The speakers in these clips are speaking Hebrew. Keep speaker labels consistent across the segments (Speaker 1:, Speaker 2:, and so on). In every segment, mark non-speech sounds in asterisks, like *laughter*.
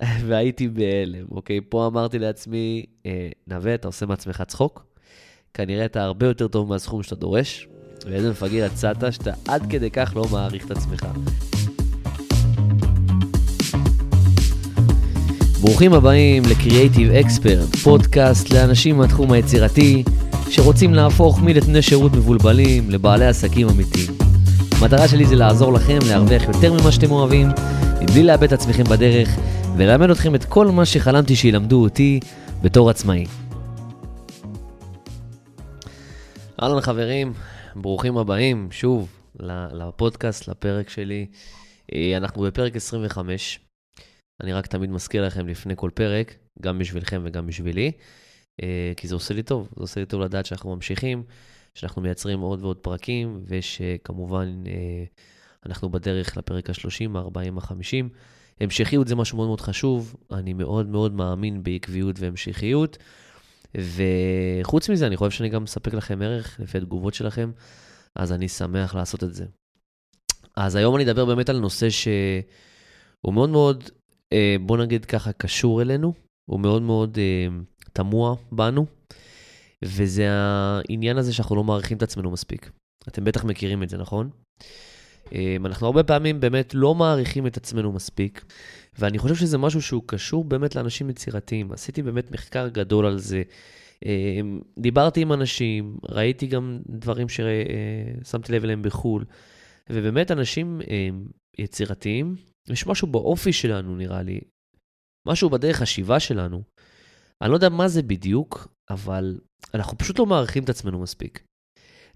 Speaker 1: *laughs* והייתי בהלם, אוקיי? פה אמרתי לעצמי, אה, נווה, אתה עושה מעצמך צחוק? כנראה אתה הרבה יותר טוב מהסכום שאתה דורש, ואיזה מפגר יצאת שאתה עד כדי כך לא מעריך את עצמך. ברוכים הבאים ל-Creative Expert, פודקאסט לאנשים מהתחום היצירתי שרוצים להפוך מנתני שירות מבולבלים לבעלי עסקים אמיתיים. המטרה שלי זה לעזור לכם להרוויח יותר ממה שאתם אוהבים, מבלי לאבד את עצמכם בדרך, וללמד אתכם את כל מה שחלמתי שילמדו אותי בתור עצמאי. אהלן חברים, ברוכים הבאים שוב לפודקאסט, לפרק שלי. אה, אנחנו בפרק 25. אני רק תמיד מזכיר לכם לפני כל פרק, גם בשבילכם וגם בשבילי, אה, כי זה עושה לי טוב, זה עושה לי טוב לדעת שאנחנו ממשיכים, שאנחנו מייצרים עוד ועוד פרקים, ושכמובן אה, אנחנו בדרך לפרק ה-30, ה-40, ה-50. המשכיות זה משהו מאוד מאוד חשוב, אני מאוד מאוד מאמין בעקביות והמשכיות. וחוץ מזה, אני חושב שאני גם מספק לכם ערך לפי התגובות שלכם, אז אני שמח לעשות את זה. אז היום אני אדבר באמת על נושא שהוא מאוד מאוד, אה, בוא נגיד ככה, קשור אלינו, הוא מאוד מאוד אה, תמוה בנו, וזה העניין הזה שאנחנו לא מעריכים את עצמנו מספיק. אתם בטח מכירים את זה, נכון? אמ, אנחנו הרבה פעמים באמת לא מעריכים את עצמנו מספיק, ואני חושב שזה משהו שהוא קשור באמת לאנשים יצירתיים. עשיתי באמת מחקר גדול על זה. אמ, דיברתי עם אנשים, ראיתי גם דברים ששמתי לב אליהם בחו"ל, ובאמת אנשים אמ, יצירתיים, יש משהו באופי שלנו נראה לי, משהו בדרך השיבה שלנו. אני לא יודע מה זה בדיוק, אבל אנחנו פשוט לא מעריכים את עצמנו מספיק.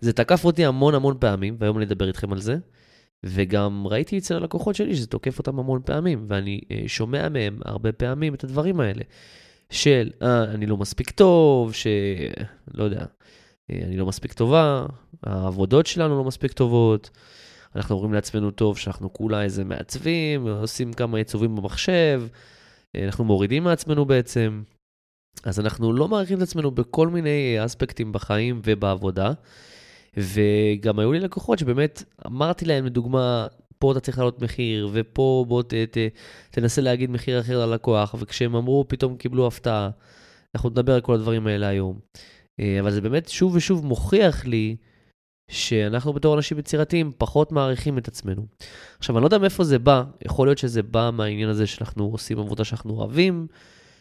Speaker 1: זה תקף אותי המון המון פעמים, והיום אני אדבר איתכם על זה. וגם ראיתי אצל הלקוחות שלי שזה תוקף אותם המון פעמים, ואני uh, שומע מהם הרבה פעמים את הדברים האלה, של, אה, אני לא מספיק טוב, שלא יודע, uh, אני לא מספיק טובה, העבודות שלנו לא מספיק טובות, אנחנו אומרים לעצמנו טוב שאנחנו כולה איזה מעצבים, עושים כמה עיצובים במחשב, uh, אנחנו מורידים מעצמנו בעצם. אז אנחנו לא מעריכים את עצמנו בכל מיני אספקטים בחיים ובעבודה. וגם היו לי לקוחות שבאמת אמרתי להם, לדוגמה, פה אתה צריך לעלות מחיר, ופה בוא ת, ת, תנסה להגיד מחיר אחר ללקוח, וכשהם אמרו, פתאום קיבלו הפתעה. אנחנו נדבר על כל הדברים האלה היום. אה, אבל זה באמת שוב ושוב מוכיח לי שאנחנו בתור אנשים יצירתיים פחות מעריכים את עצמנו. עכשיו, אני לא יודע מאיפה זה בא, יכול להיות שזה בא מהעניין הזה שאנחנו עושים עבודה שאנחנו אוהבים,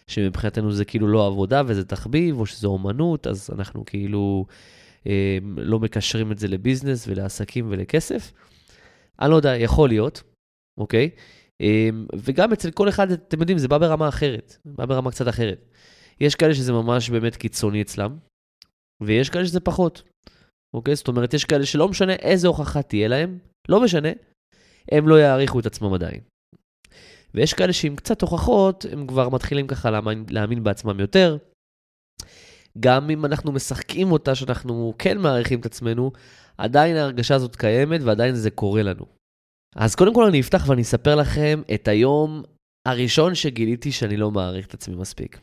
Speaker 1: שמבחינתנו זה כאילו לא עבודה וזה תחביב, או שזה אומנות, אז אנחנו כאילו לא מקשרים את זה לביזנס ולעסקים ולכסף. אני לא יודע, יכול להיות, אוקיי? אמ, וגם אצל כל אחד, אתם יודעים, זה בא ברמה אחרת, בא ברמה קצת אחרת. יש כאלה שזה ממש באמת קיצוני אצלם, ויש כאלה שזה פחות, אוקיי? זאת אומרת, יש כאלה שלא משנה איזה הוכחה תהיה להם, לא משנה, הם לא יעריכו את עצמם עדיין. ויש כאלה שעם קצת הוכחות, הם כבר מתחילים ככה להאמין, להאמין בעצמם יותר, גם אם אנחנו משחקים אותה, שאנחנו כן מעריכים את עצמנו, עדיין ההרגשה הזאת קיימת ועדיין זה קורה לנו. אז קודם כל אני אפתח ואני אספר לכם את היום הראשון שגיליתי שאני לא מעריך את עצמי מספיק.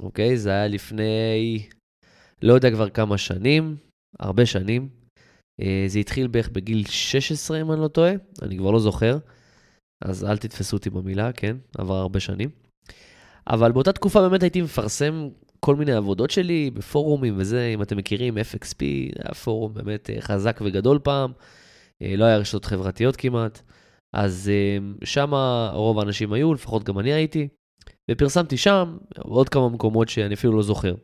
Speaker 1: אוקיי? זה היה לפני, לא יודע כבר כמה שנים, הרבה שנים. אה, זה התחיל בערך בגיל 16, אם אני לא טועה, אני כבר לא זוכר. אז אל תתפסו אותי במילה, כן? עבר הרבה שנים. אבל באותה תקופה באמת הייתי מפרסם כל מיני עבודות שלי בפורומים וזה, אם אתם מכירים, FXP, היה פורום באמת אה, חזק וגדול פעם, אה, לא היה רשתות חברתיות כמעט, אז אה, שם רוב האנשים היו, לפחות גם אני הייתי, ופרסמתי שם עוד כמה מקומות שאני אפילו לא זוכר.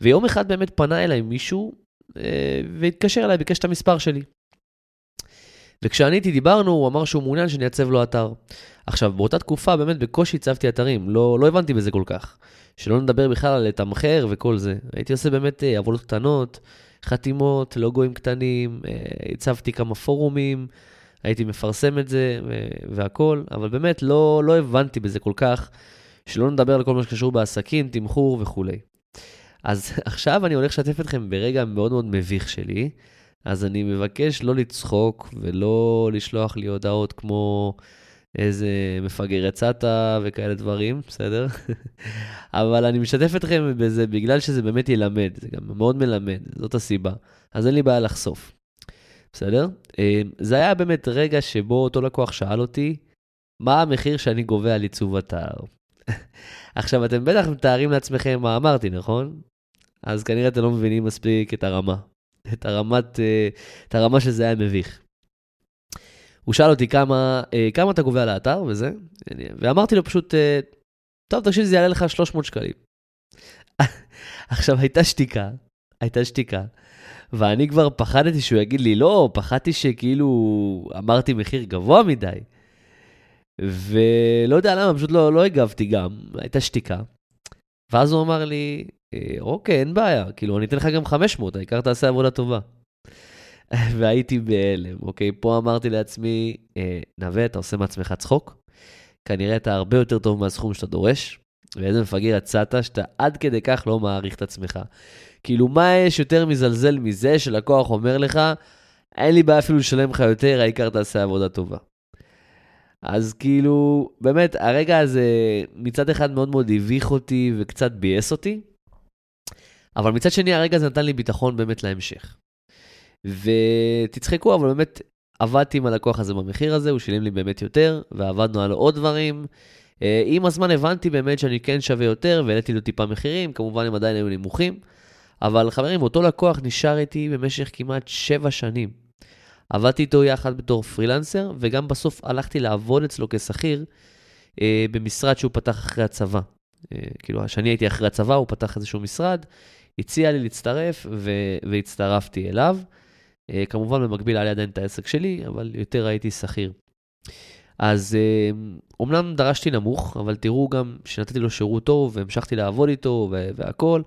Speaker 1: ויום אחד באמת פנה אליי מישהו והתקשר אליי, ביקש את המספר שלי. וכשעניתי דיברנו, הוא אמר שהוא מעוניין שאני אעצב לו אתר. עכשיו, באותה תקופה באמת בקושי הצבתי אתרים, לא, לא הבנתי בזה כל כך. שלא נדבר בכלל על לתמחר וכל זה. הייתי עושה באמת אה, עבודות קטנות, חתימות, לוגוים קטנים, אה, הצבתי כמה פורומים, הייתי מפרסם את זה והכול, אבל באמת לא, לא הבנתי בזה כל כך, שלא נדבר על כל מה שקשור בעסקים, תמחור וכולי. אז *laughs* עכשיו אני הולך לשתף אתכם ברגע מאוד מאוד מביך שלי, אז אני מבקש לא לצחוק ולא לשלוח לי הודעות כמו... איזה מפגר יצאת וכאלה דברים, בסדר? אבל אני משתף אתכם בזה בגלל שזה באמת ילמד, זה גם מאוד מלמד, זאת הסיבה. אז אין לי בעיה לחשוף, בסדר? אה, זה היה באמת רגע שבו אותו לקוח שאל אותי, מה המחיר שאני גובה על עיצוב אתר? *laughs* עכשיו, אתם בטח מתארים לעצמכם מה אמרתי, נכון? אז כנראה אתם לא מבינים מספיק את הרמה. את, הרמת, אה, את הרמה שזה היה מביך. הוא שאל אותי כמה, אה, כמה אתה גובה על האתר וזה, ואמרתי לו פשוט, אה, טוב, תקשיב, זה יעלה לך 300 שקלים. *laughs* עכשיו, הייתה שתיקה, הייתה שתיקה, ואני כבר פחדתי שהוא יגיד לי, לא, פחדתי שכאילו אמרתי מחיר גבוה מדי. ולא יודע למה, פשוט לא, לא הגבתי גם, הייתה שתיקה. ואז הוא אמר לי, אוקיי, אין בעיה, כאילו, אני אתן לך גם 500, העיקר תעשה עבודה טובה. *laughs* והייתי בהלם, אוקיי? פה אמרתי לעצמי, אה, נווה, אתה עושה מעצמך צחוק? כנראה אתה הרבה יותר טוב מהסכום שאתה דורש, ואיזה מפגר יצאת שאתה עד כדי כך לא מעריך את עצמך. כאילו, מה יש יותר מזלזל מזה שלקוח אומר לך, אין לי בעיה אפילו לשלם לך יותר, העיקר תעשה עבודה טובה. אז כאילו, באמת, הרגע הזה מצד אחד מאוד מאוד הביך אותי וקצת ביאס אותי, אבל מצד שני, הרגע הזה נתן לי ביטחון באמת להמשך. ותצחקו, אבל באמת עבדתי עם הלקוח הזה במחיר הזה, הוא שילם לי באמת יותר, ועבדנו על עוד דברים. אה, עם הזמן הבנתי באמת שאני כן שווה יותר, והעליתי לו טיפה מחירים, כמובן הם עדיין היו נמוכים. אבל חברים, אותו לקוח נשאר איתי במשך כמעט 7 שנים. עבדתי איתו יחד בתור פרילנסר, וגם בסוף הלכתי לעבוד אצלו כשכיר אה, במשרד שהוא פתח אחרי הצבא. אה, כאילו, כשאני הייתי אחרי הצבא, הוא פתח איזשהו משרד, הציע לי להצטרף, ו- והצטרפתי אליו. אה, כמובן, במקביל היה לי עדיין את העסק שלי, אבל יותר הייתי שכיר. אז אומנם אה, דרשתי נמוך, אבל תראו גם שנתתי לו שירות טוב, והמשכתי לעבוד איתו והכול,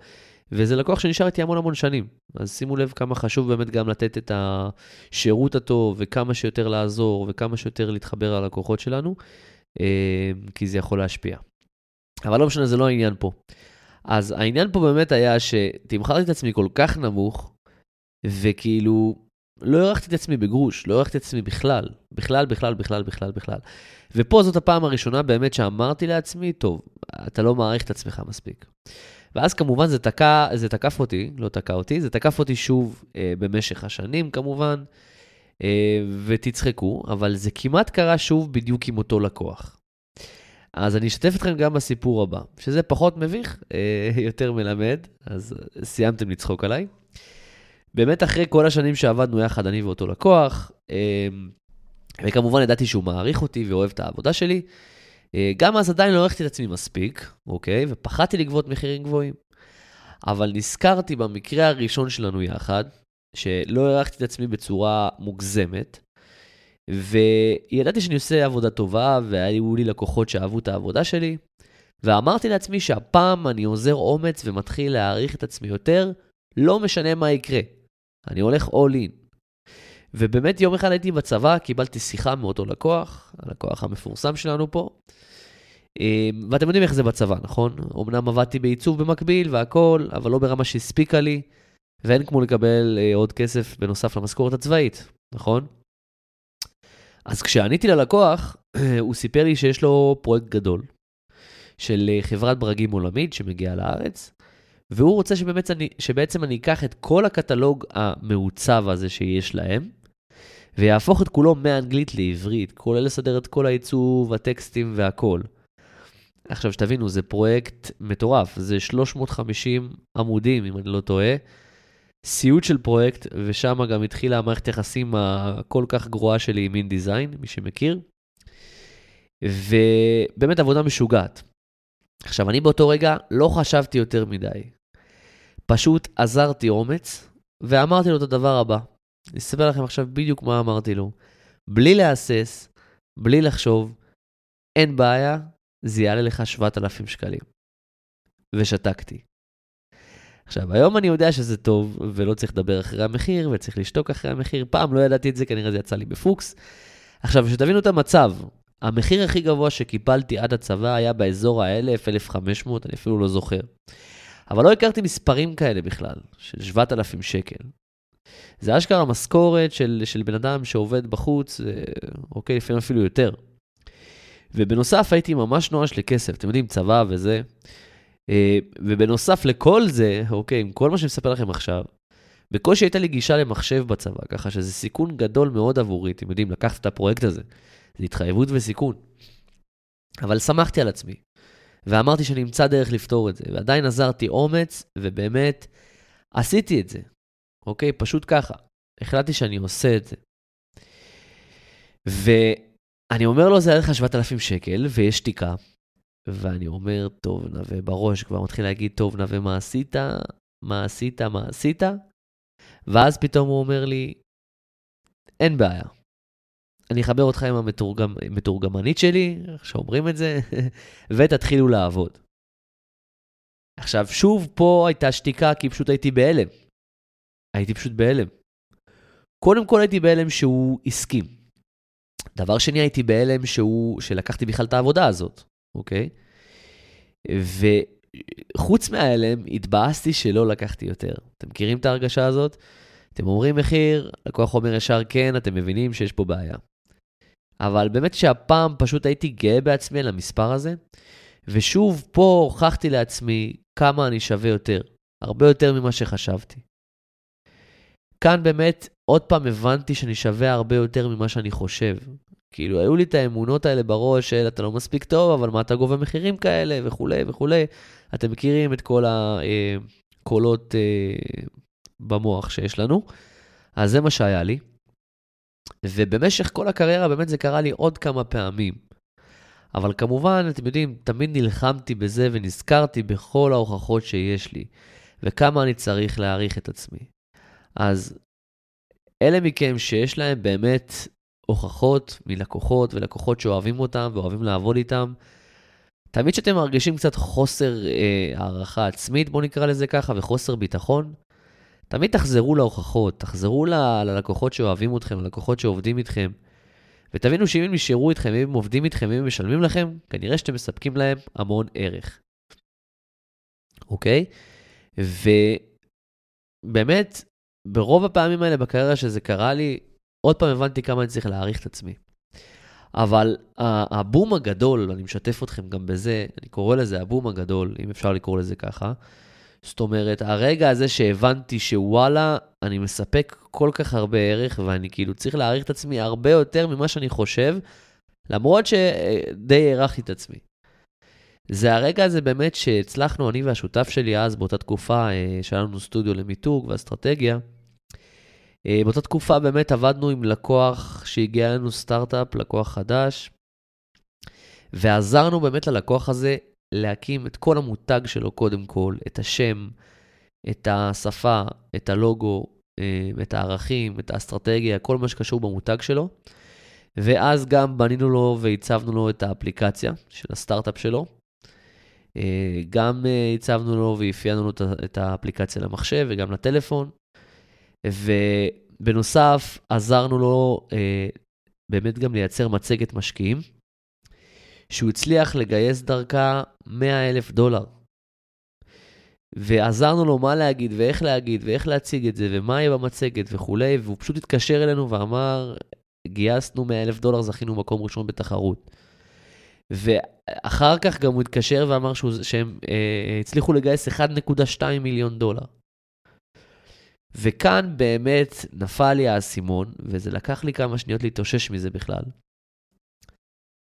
Speaker 1: וזה לקוח שנשאר איתי המון המון שנים. אז שימו לב כמה חשוב באמת גם לתת את השירות הטוב, וכמה שיותר לעזור, וכמה שיותר להתחבר ללקוחות שלנו, אה, כי זה יכול להשפיע. אבל לא משנה, זה לא העניין פה. אז העניין פה באמת היה שתמכרתי את עצמי כל כך נמוך, וכאילו, לא הערכתי את עצמי בגרוש, לא הערכתי את עצמי בכלל. בכלל, בכלל, בכלל, בכלל, בכלל. ופה זאת הפעם הראשונה באמת שאמרתי לעצמי, טוב, אתה לא מעריך את עצמך מספיק. ואז כמובן זה, תקע, זה תקף אותי, לא תקע אותי, זה תקף אותי שוב אה, במשך השנים כמובן, אה, ותצחקו, אבל זה כמעט קרה שוב בדיוק עם אותו לקוח. אז אני אשתף אתכם גם בסיפור הבא, שזה פחות מביך, אה, יותר מלמד, אז סיימתם לצחוק עליי. באמת אחרי כל השנים שעבדנו יחד, אני ואותו לקוח, אה, וכמובן ידעתי שהוא מעריך אותי ואוהב את העבודה שלי, אה, גם אז עדיין לא הערכתי את עצמי מספיק, אוקיי? ופחדתי לגבות מחירים גבוהים. אבל נזכרתי במקרה הראשון שלנו יחד, שלא הערכתי את עצמי בצורה מוגזמת, וידעתי שאני עושה עבודה טובה, והיו לי לקוחות שאהבו את העבודה שלי, ואמרתי לעצמי שהפעם אני עוזר אומץ ומתחיל להעריך את עצמי יותר, לא משנה מה יקרה. אני הולך all in. ובאמת יום אחד הייתי בצבא, קיבלתי שיחה מאותו לקוח, הלקוח המפורסם שלנו פה. אמ, ואתם יודעים איך זה בצבא, נכון? אמנם עבדתי בעיצוב במקביל והכל, אבל לא ברמה שהספיקה לי, ואין כמו לקבל אה, עוד כסף בנוסף למשכורת הצבאית, נכון? אז כשעניתי ללקוח, *clears throat* הוא סיפר לי שיש לו פרויקט גדול של אה, חברת ברגים עולמית שמגיעה לארץ, והוא רוצה שבאמת אני, שבעצם אני אקח את כל הקטלוג המעוצב הזה שיש להם, ויהפוך את כולו מאנגלית לעברית, כולל לסדר את כל העיצוב, הטקסטים והכל. עכשיו שתבינו, זה פרויקט מטורף, זה 350 עמודים, אם אני לא טועה. סיוט של פרויקט, ושם גם התחילה המערכת יחסים הכל כך גרועה שלי עם מין דיזיין, מי שמכיר. ובאמת עבודה משוגעת. עכשיו, אני באותו רגע לא חשבתי יותר מדי. פשוט עזרתי אומץ, ואמרתי לו את הדבר הבא. אני אספר לכם עכשיו בדיוק מה אמרתי לו. בלי להסס, בלי לחשוב, אין בעיה, זה יעלה לך 7,000 שקלים. ושתקתי. עכשיו, היום אני יודע שזה טוב, ולא צריך לדבר אחרי המחיר, וצריך לשתוק אחרי המחיר. פעם לא ידעתי את זה, כנראה זה יצא לי בפוקס. עכשיו, שתבינו את המצב, המחיר הכי גבוה שקיבלתי עד הצבא היה באזור ה-1,000, 1,500, אני אפילו לא זוכר. אבל לא הכרתי מספרים כאלה בכלל, של 7,000 שקל. זה אשכרה משכורת של, של בן אדם שעובד בחוץ, אה, אוקיי, לפעמים אפילו יותר. ובנוסף הייתי ממש נואש לכסף, אתם יודעים, צבא וזה. אה, ובנוסף לכל זה, אוקיי, עם כל מה שאני מספר לכם עכשיו, בקושי הייתה לי גישה למחשב בצבא, ככה שזה סיכון גדול מאוד עבורי, אתם יודעים, לקחת את הפרויקט הזה. זה התחייבות וסיכון. אבל שמחתי על עצמי. ואמרתי שאני אמצא דרך לפתור את זה, ועדיין עזרתי אומץ, ובאמת עשיתי את זה, אוקיי? פשוט ככה. החלטתי שאני עושה את זה. ואני אומר לו, זה לך 7,000 שקל, ויש שתיקה. ואני אומר, טוב, נווה בראש, כבר מתחיל להגיד, טוב, נווה, מה עשית? מה עשית? מה עשית? ואז פתאום הוא אומר לי, אין בעיה. אני אחבר אותך עם המתורגמנית שלי, איך שאומרים את זה, *laughs* ותתחילו לעבוד. עכשיו, שוב, פה הייתה שתיקה, כי פשוט הייתי בהלם. הייתי פשוט בהלם. קודם כל הייתי בהלם שהוא הסכים. דבר שני, הייתי בהלם שהוא, שלקחתי בכלל את העבודה הזאת, אוקיי? וחוץ מההלם, התבאסתי שלא לקחתי יותר. אתם מכירים את ההרגשה הזאת? אתם אומרים מחיר, לקוח אומר ישר כן, אתם מבינים שיש פה בעיה. אבל באמת שהפעם פשוט הייתי גאה בעצמי על המספר הזה, ושוב, פה הוכחתי לעצמי כמה אני שווה יותר, הרבה יותר ממה שחשבתי. כאן באמת, עוד פעם הבנתי שאני שווה הרבה יותר ממה שאני חושב. כאילו, היו לי את האמונות האלה בראש של אתה לא מספיק טוב, אבל מה אתה גובה מחירים כאלה, וכולי וכולי. אתם מכירים את כל הקולות אה, אה, במוח שיש לנו. אז זה מה שהיה לי. ובמשך כל הקריירה באמת זה קרה לי עוד כמה פעמים. אבל כמובן, אתם יודעים, תמיד נלחמתי בזה ונזכרתי בכל ההוכחות שיש לי, וכמה אני צריך להעריך את עצמי. אז אלה מכם שיש להם באמת הוכחות מלקוחות ולקוחות שאוהבים אותם ואוהבים לעבוד איתם, תמיד כשאתם מרגישים קצת חוסר אה, הערכה עצמית, בואו נקרא לזה ככה, וחוסר ביטחון, תמיד תחזרו להוכחות, תחזרו ל- ללקוחות שאוהבים אתכם, ללקוחות שעובדים איתכם, ותבינו שאם הם נשארו איתכם, אם הם עובדים איתכם, אם הם משלמים לכם, כנראה שאתם מספקים להם המון ערך. אוקיי? ובאמת, ברוב הפעמים האלה בקריירה שזה קרה לי, עוד פעם הבנתי כמה אני צריך להעריך את עצמי. אבל הבום הגדול, אני משתף אתכם גם בזה, אני קורא לזה הבום הגדול, אם אפשר לקרוא לזה ככה, זאת אומרת, הרגע הזה שהבנתי שוואלה, אני מספק כל כך הרבה ערך, ואני כאילו צריך להעריך את עצמי הרבה יותר ממה שאני חושב, למרות שדי הערכתי את עצמי. זה הרגע הזה באמת שהצלחנו, אני והשותף שלי אז, באותה תקופה, אה, שהיה לנו סטודיו למיתוג ואסטרטגיה, אה, באותה תקופה באמת עבדנו עם לקוח שהגיע אלינו סטארט-אפ, לקוח חדש, ועזרנו באמת ללקוח הזה להקים את כל המותג שלו קודם כל, את השם, את השפה, את הלוגו, אה, את הערכים, את האסטרטגיה, כל מה שקשור במותג שלו. ואז גם בנינו לו והצבנו לו את האפליקציה של הסטארט-אפ שלו. אה, גם אה, הצבנו לו ואפיינו לו את האפליקציה למחשב וגם לטלפון. ובנוסף, עזרנו לו באמת גם לייצר מצגת משקיעים. שהוא הצליח לגייס דרכה 100 אלף דולר. ועזרנו לו מה להגיד ואיך להגיד ואיך להציג את זה ומה יהיה במצגת וכולי, והוא פשוט התקשר אלינו ואמר, גייסנו 100 אלף דולר, זכינו מקום ראשון בתחרות. ואחר כך גם הוא התקשר ואמר שהוא, שהם אה, הצליחו לגייס 1.2 מיליון דולר. וכאן באמת נפל לי האסימון, וזה לקח לי כמה שניות להתאושש מזה בכלל.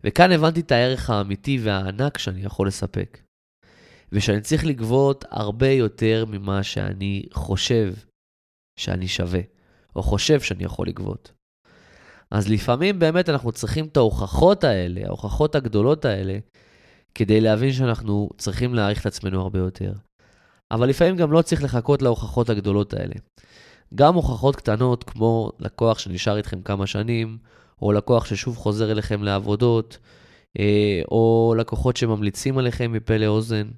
Speaker 1: וכאן הבנתי את הערך האמיתי והענק שאני יכול לספק. ושאני צריך לגבות הרבה יותר ממה שאני חושב שאני שווה, או חושב שאני יכול לגבות. אז לפעמים באמת אנחנו צריכים את ההוכחות האלה, ההוכחות הגדולות האלה, כדי להבין שאנחנו צריכים להעריך את עצמנו הרבה יותר. אבל לפעמים גם לא צריך לחכות להוכחות הגדולות האלה. גם הוכחות קטנות, כמו לקוח שנשאר איתכם כמה שנים, או לקוח ששוב חוזר אליכם לעבודות, אה, או לקוחות שממליצים עליכם מפה לאוזן.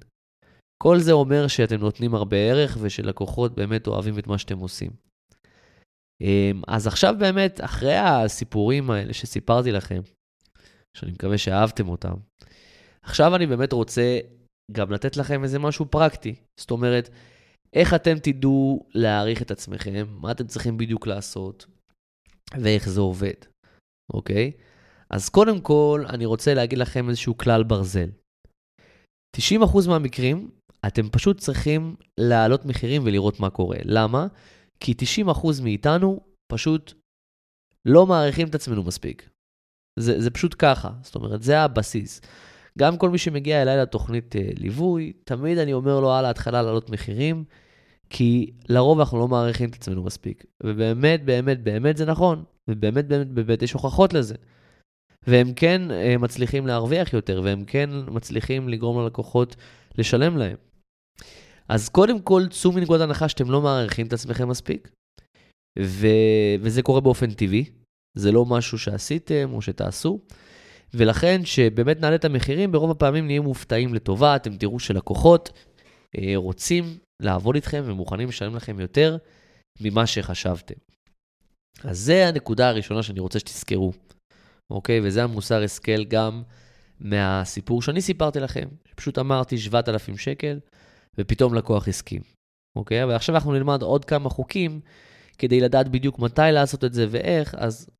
Speaker 1: כל זה אומר שאתם נותנים הרבה ערך ושלקוחות באמת אוהבים את מה שאתם עושים. אה, אז עכשיו באמת, אחרי הסיפורים האלה שסיפרתי לכם, שאני מקווה שאהבתם אותם, עכשיו אני באמת רוצה גם לתת לכם איזה משהו פרקטי. זאת אומרת, איך אתם תדעו להעריך את עצמכם, מה אתם צריכים בדיוק לעשות, ואיך זה עובד. אוקיי? אז קודם כל, אני רוצה להגיד לכם איזשהו כלל ברזל. 90% מהמקרים, אתם פשוט צריכים להעלות מחירים ולראות מה קורה. למה? כי 90% מאיתנו פשוט לא מעריכים את עצמנו מספיק. זה, זה פשוט ככה, זאת אומרת, זה הבסיס. גם כל מי שמגיע אליי לתוכנית אה, ליווי, תמיד אני אומר לו על ההתחלה להעלות מחירים, כי לרוב אנחנו לא מעריכים את עצמנו מספיק. ובאמת, באמת, באמת זה נכון, ובאמת, באמת, באמת יש הוכחות לזה. והם כן אה, מצליחים להרוויח יותר, והם כן מצליחים לגרום ללקוחות לשלם להם. אז קודם כל, צאו מנקודת הנחה שאתם לא מעריכים את עצמכם מספיק, ו... וזה קורה באופן טבעי, זה לא משהו שעשיתם או שתעשו, ולכן שבאמת נעלה את המחירים, ברוב הפעמים נהיה מופתעים לטובה, אתם תראו שלקוחות אה, רוצים לעבוד איתכם ומוכנים לשלם לכם יותר ממה שחשבתם. אז זה הנקודה הראשונה שאני רוצה שתזכרו, אוקיי? וזה המוסר השכל גם מהסיפור שאני סיפרתי לכם. פשוט אמרתי 7,000 שקל, ופתאום לקוח הסכים, אוקיי? אבל עכשיו אנחנו נלמד עוד כמה חוקים כדי לדעת בדיוק מתי לעשות את זה ואיך, אז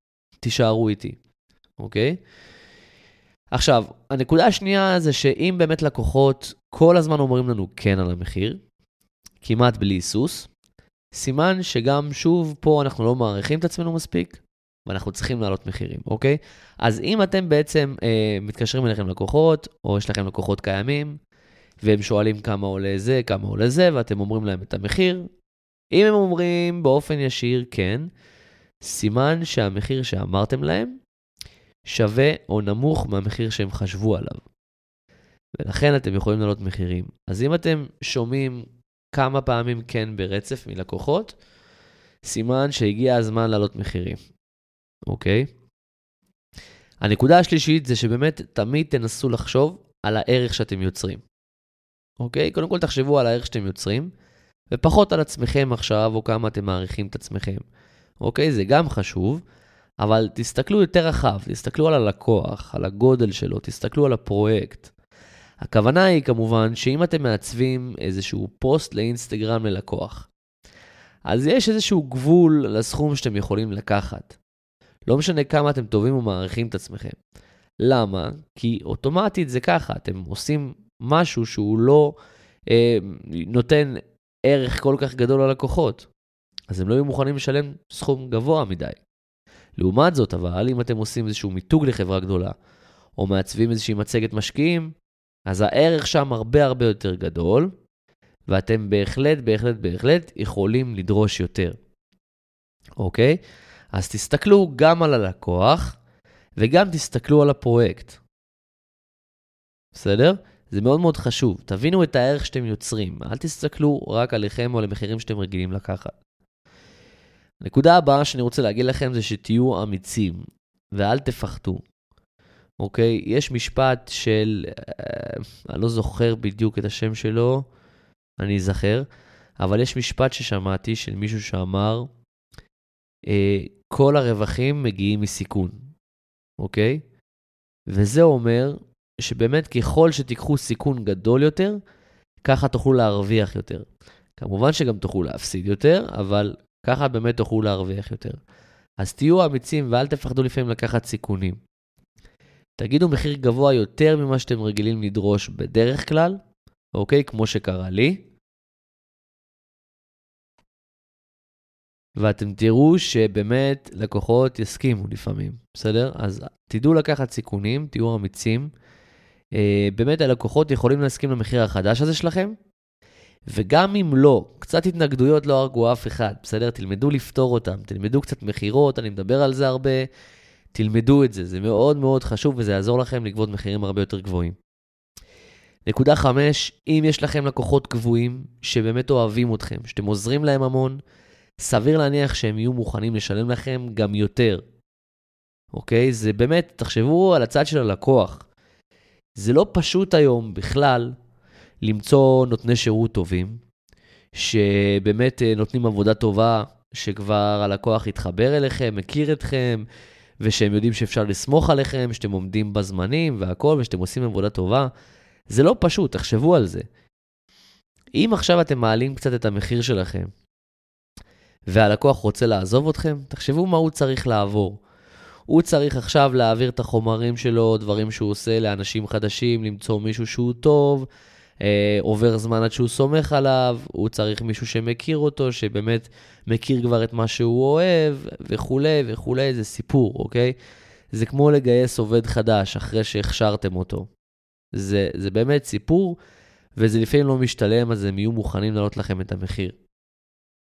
Speaker 1: תישארו איתי, אוקיי? עכשיו, הנקודה השנייה זה שאם באמת לקוחות כל הזמן אומרים לנו כן על המחיר, כמעט בלי היסוס, סימן שגם שוב פה אנחנו לא מעריכים את עצמנו מספיק, ואנחנו צריכים להעלות מחירים, אוקיי? אז אם אתם בעצם אה, מתקשרים אליכם לקוחות, או יש לכם לקוחות קיימים, והם שואלים כמה עולה זה, כמה עולה זה, ואתם אומרים להם את המחיר, אם הם אומרים באופן ישיר כן, סימן שהמחיר שאמרתם להם שווה או נמוך מהמחיר שהם חשבו עליו. ולכן אתם יכולים לעלות מחירים. אז אם אתם שומעים כמה פעמים כן ברצף מלקוחות, סימן שהגיע הזמן לעלות מחירים, אוקיי? הנקודה השלישית זה שבאמת תמיד תנסו לחשוב על הערך שאתם יוצרים. אוקיי? קודם כל תחשבו על הערך שאתם יוצרים, ופחות על עצמכם עכשיו, או כמה אתם מעריכים את עצמכם. אוקיי? זה גם חשוב, אבל תסתכלו יותר רחב, תסתכלו על הלקוח, על הגודל שלו, תסתכלו על הפרויקט. הכוונה היא כמובן שאם אתם מעצבים איזשהו פוסט לאינסטגרם ללקוח, אז יש איזשהו גבול לסכום שאתם יכולים לקחת. לא משנה כמה אתם טובים ומעריכים את עצמכם. למה? כי אוטומטית זה ככה, אתם עושים משהו שהוא לא אה, נותן ערך כל כך גדול ללקוחות. אז הם לא יהיו מוכנים לשלם סכום גבוה מדי. לעומת זאת, אבל אם אתם עושים איזשהו מיתוג לחברה גדולה, או מעצבים איזושהי מצגת משקיעים, אז הערך שם הרבה הרבה יותר גדול, ואתם בהחלט, בהחלט, בהחלט יכולים לדרוש יותר. אוקיי? אז תסתכלו גם על הלקוח, וגם תסתכלו על הפרויקט. בסדר? זה מאוד מאוד חשוב. תבינו את הערך שאתם יוצרים. אל תסתכלו רק עליכם או על המחירים שאתם רגילים לקחת. הנקודה הבאה שאני רוצה להגיד לכם זה שתהיו אמיצים ואל תפחדו. אוקיי? יש משפט של, אה, אני לא זוכר בדיוק את השם שלו, אני אזכר, אבל יש משפט ששמעתי של מישהו שאמר, אה, כל הרווחים מגיעים מסיכון, אוקיי? וזה אומר שבאמת ככל שתיקחו סיכון גדול יותר, ככה תוכלו להרוויח יותר. כמובן שגם תוכלו להפסיד יותר, אבל ככה באמת תוכלו להרוויח יותר. אז תהיו אמיצים ואל תפחדו לפעמים לקחת סיכונים. תגידו מחיר גבוה יותר ממה שאתם רגילים לדרוש בדרך כלל, אוקיי? כמו שקרה לי. ואתם תראו שבאמת לקוחות יסכימו לפעמים, בסדר? אז תדעו לקחת סיכונים, תהיו אמיצים. אה, באמת הלקוחות יכולים להסכים למחיר החדש הזה שלכם, וגם אם לא, קצת התנגדויות לא הרגו אף אחד, בסדר? תלמדו לפתור אותם, תלמדו קצת מכירות, אני מדבר על זה הרבה, תלמדו את זה, זה מאוד מאוד חשוב וזה יעזור לכם לגבות מחירים הרבה יותר גבוהים. נקודה חמש, אם יש לכם לקוחות קבועים שבאמת אוהבים אתכם, שאתם עוזרים להם המון, סביר להניח שהם יהיו מוכנים לשלם לכם גם יותר. אוקיי? זה באמת, תחשבו על הצד של הלקוח. זה לא פשוט היום בכלל למצוא נותני שירות טובים, שבאמת אה, נותנים עבודה טובה, שכבר הלקוח יתחבר אליכם, מכיר אתכם, ושהם יודעים שאפשר לסמוך עליכם, שאתם עומדים בזמנים והכול, ושאתם עושים עבודה טובה. זה לא פשוט, תחשבו על זה. אם עכשיו אתם מעלים קצת את המחיר שלכם, והלקוח רוצה לעזוב אתכם, תחשבו מה הוא צריך לעבור. הוא צריך עכשיו להעביר את החומרים שלו, דברים שהוא עושה לאנשים חדשים, למצוא מישהו שהוא טוב, אה, עובר זמן עד שהוא סומך עליו, הוא צריך מישהו שמכיר אותו, שבאמת מכיר כבר את מה שהוא אוהב, וכולי וכולי, זה סיפור, אוקיי? זה כמו לגייס עובד חדש אחרי שהכשרתם אותו. זה, זה באמת סיפור, וזה לפעמים לא משתלם, אז הם יהיו מוכנים להעלות לכם את המחיר.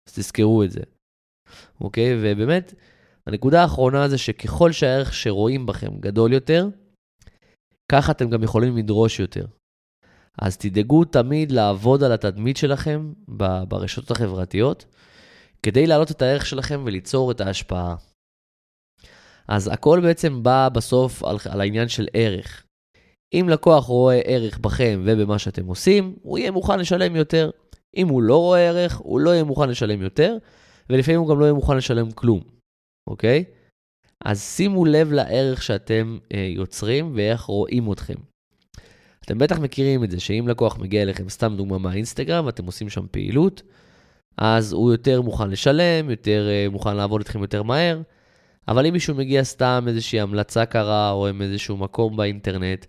Speaker 1: אז תזכרו את זה, אוקיי? ובאמת, הנקודה האחרונה זה שככל שהערך שרואים בכם גדול יותר, ככה אתם גם יכולים לדרוש יותר. אז תדאגו תמיד לעבוד על התדמית שלכם ברשתות החברתיות, כדי להעלות את הערך שלכם וליצור את ההשפעה. אז הכל בעצם בא בסוף על, על העניין של ערך. אם לקוח רואה ערך בכם ובמה שאתם עושים, הוא יהיה מוכן לשלם יותר. אם הוא לא רואה ערך, הוא לא יהיה מוכן לשלם יותר, ולפעמים הוא גם לא יהיה מוכן לשלם כלום, אוקיי? אז שימו לב לערך שאתם אה, יוצרים ואיך רואים אתכם. אתם בטח מכירים את זה, שאם לקוח מגיע אליכם, סתם דוגמה מהאינסטגרם, ואתם עושים שם פעילות, אז הוא יותר מוכן לשלם, יותר אה, מוכן לעבוד איתכם יותר מהר, אבל אם מישהו מגיע סתם איזושהי המלצה קרה, או עם איזשהו מקום באינטרנט,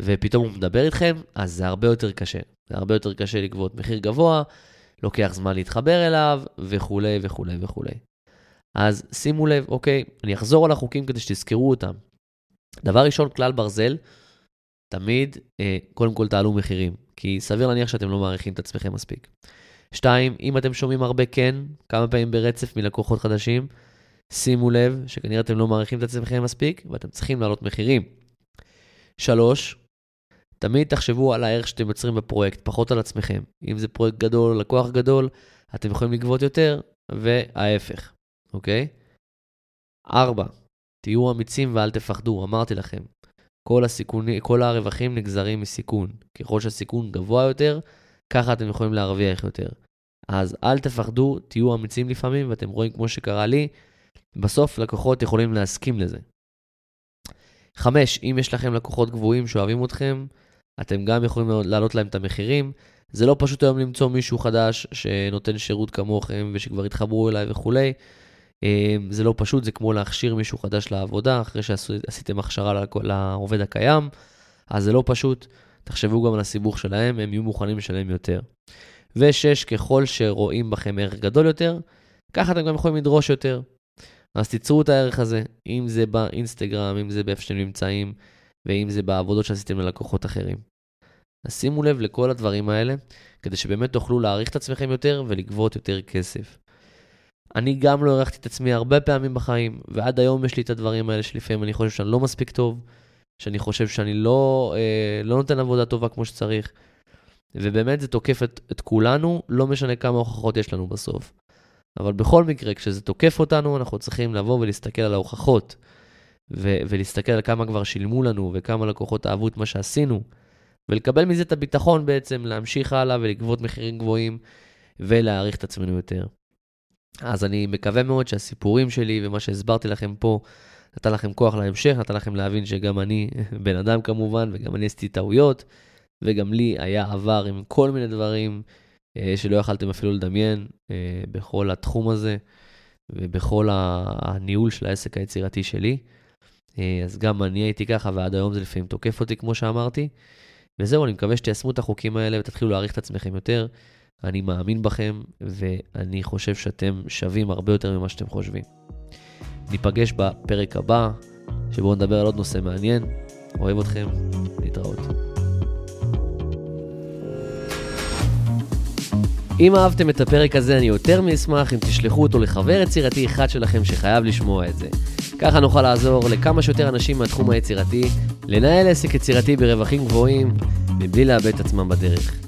Speaker 1: ופתאום הוא מדבר איתכם, אז זה הרבה יותר קשה. זה הרבה יותר קשה לגבות מחיר גבוה, לוקח זמן להתחבר אליו, וכולי וכולי וכולי. אז שימו לב, אוקיי, אני אחזור על החוקים כדי שתזכרו אותם. דבר ראשון, כלל ברזל, תמיד, אה, קודם כל תעלו מחירים, כי סביר להניח שאתם לא מעריכים את עצמכם מספיק. שתיים, אם אתם שומעים הרבה כן, כמה פעמים ברצף מלקוחות חדשים, שימו לב שכנראה אתם לא מעריכים את עצמכם מספיק, ואתם צריכים להעלות מחירים. שלוש, תמיד תחשבו על הערך שאתם יוצרים בפרויקט, פחות על עצמכם. אם זה פרויקט גדול, לקוח גדול, אתם יכולים לגבות יותר, וההפך, אוקיי? ארבע, תהיו אמיצים ואל תפחדו, אמרתי לכם. כל, הסיכוני, כל הרווחים נגזרים מסיכון. ככל שהסיכון גבוה יותר, ככה אתם יכולים להרוויח יותר. אז אל תפחדו, תהיו אמיצים לפעמים, ואתם רואים כמו שקרה לי, בסוף לקוחות יכולים להסכים לזה. חמש, אם יש לכם לקוחות גבוהים שאוהבים אתכם, אתם גם יכולים להעלות להם את המחירים. זה לא פשוט היום למצוא מישהו חדש שנותן שירות כמוכם ושכבר התחברו אליי וכולי. אמ, זה לא פשוט, זה כמו להכשיר מישהו חדש לעבודה אחרי שעשיתם הכשרה לעובד הקיים, אז זה לא פשוט. תחשבו גם על הסיבוך שלהם, הם יהיו מוכנים לשלם יותר. ושש, ככל שרואים בכם ערך גדול יותר, ככה אתם גם יכולים לדרוש יותר. אז תיצרו את הערך הזה, אם זה באינסטגרם, אם זה באיפה שאתם נמצאים, ואם זה בעבודות שעשיתם ללקוחות אחרים. אז שימו לב לכל הדברים האלה, כדי שבאמת תוכלו להעריך את עצמכם יותר ולגבות יותר כסף. אני גם לא הערכתי את עצמי הרבה פעמים בחיים, ועד היום יש לי את הדברים האלה שלפעמים אני חושב שאני לא מספיק טוב, שאני חושב שאני לא, אה, לא נותן עבודה טובה כמו שצריך, ובאמת זה תוקף את, את כולנו, לא משנה כמה הוכחות יש לנו בסוף. אבל בכל מקרה, כשזה תוקף אותנו, אנחנו צריכים לבוא ולהסתכל על ההוכחות, ו- ולהסתכל על כמה כבר שילמו לנו, וכמה לקוחות אהבו את מה שעשינו, ולקבל מזה את הביטחון בעצם להמשיך הלאה ולגבות מחירים גבוהים, ולהעריך את עצמנו יותר. אז אני מקווה מאוד שהסיפורים שלי ומה שהסברתי לכם פה, נתן לכם כוח להמשך, נתן לכם להבין שגם אני *laughs* בן אדם כמובן, וגם אני עשיתי טעויות, וגם לי היה עבר עם כל מיני דברים אה, שלא יכלתם אפילו לדמיין אה, בכל התחום הזה ובכל הניהול של העסק היצירתי שלי. אה, אז גם אני הייתי ככה, ועד היום זה לפעמים תוקף אותי, כמו שאמרתי. וזהו, אני מקווה שתיישמו את החוקים האלה ותתחילו להעריך את עצמכם יותר. אני מאמין בכם, ואני חושב שאתם שווים הרבה יותר ממה שאתם חושבים. ניפגש בפרק הבא, שבו נדבר על עוד נושא מעניין. אוהב אתכם, להתראות. אם אהבתם את הפרק הזה, אני יותר מאשמח אם תשלחו אותו לחבר יצירתי אחד שלכם שחייב לשמוע את זה. ככה נוכל לעזור לכמה שיותר אנשים מהתחום היצירתי לנהל עסק יצירתי ברווחים גבוהים, מבלי לאבד את עצמם בדרך.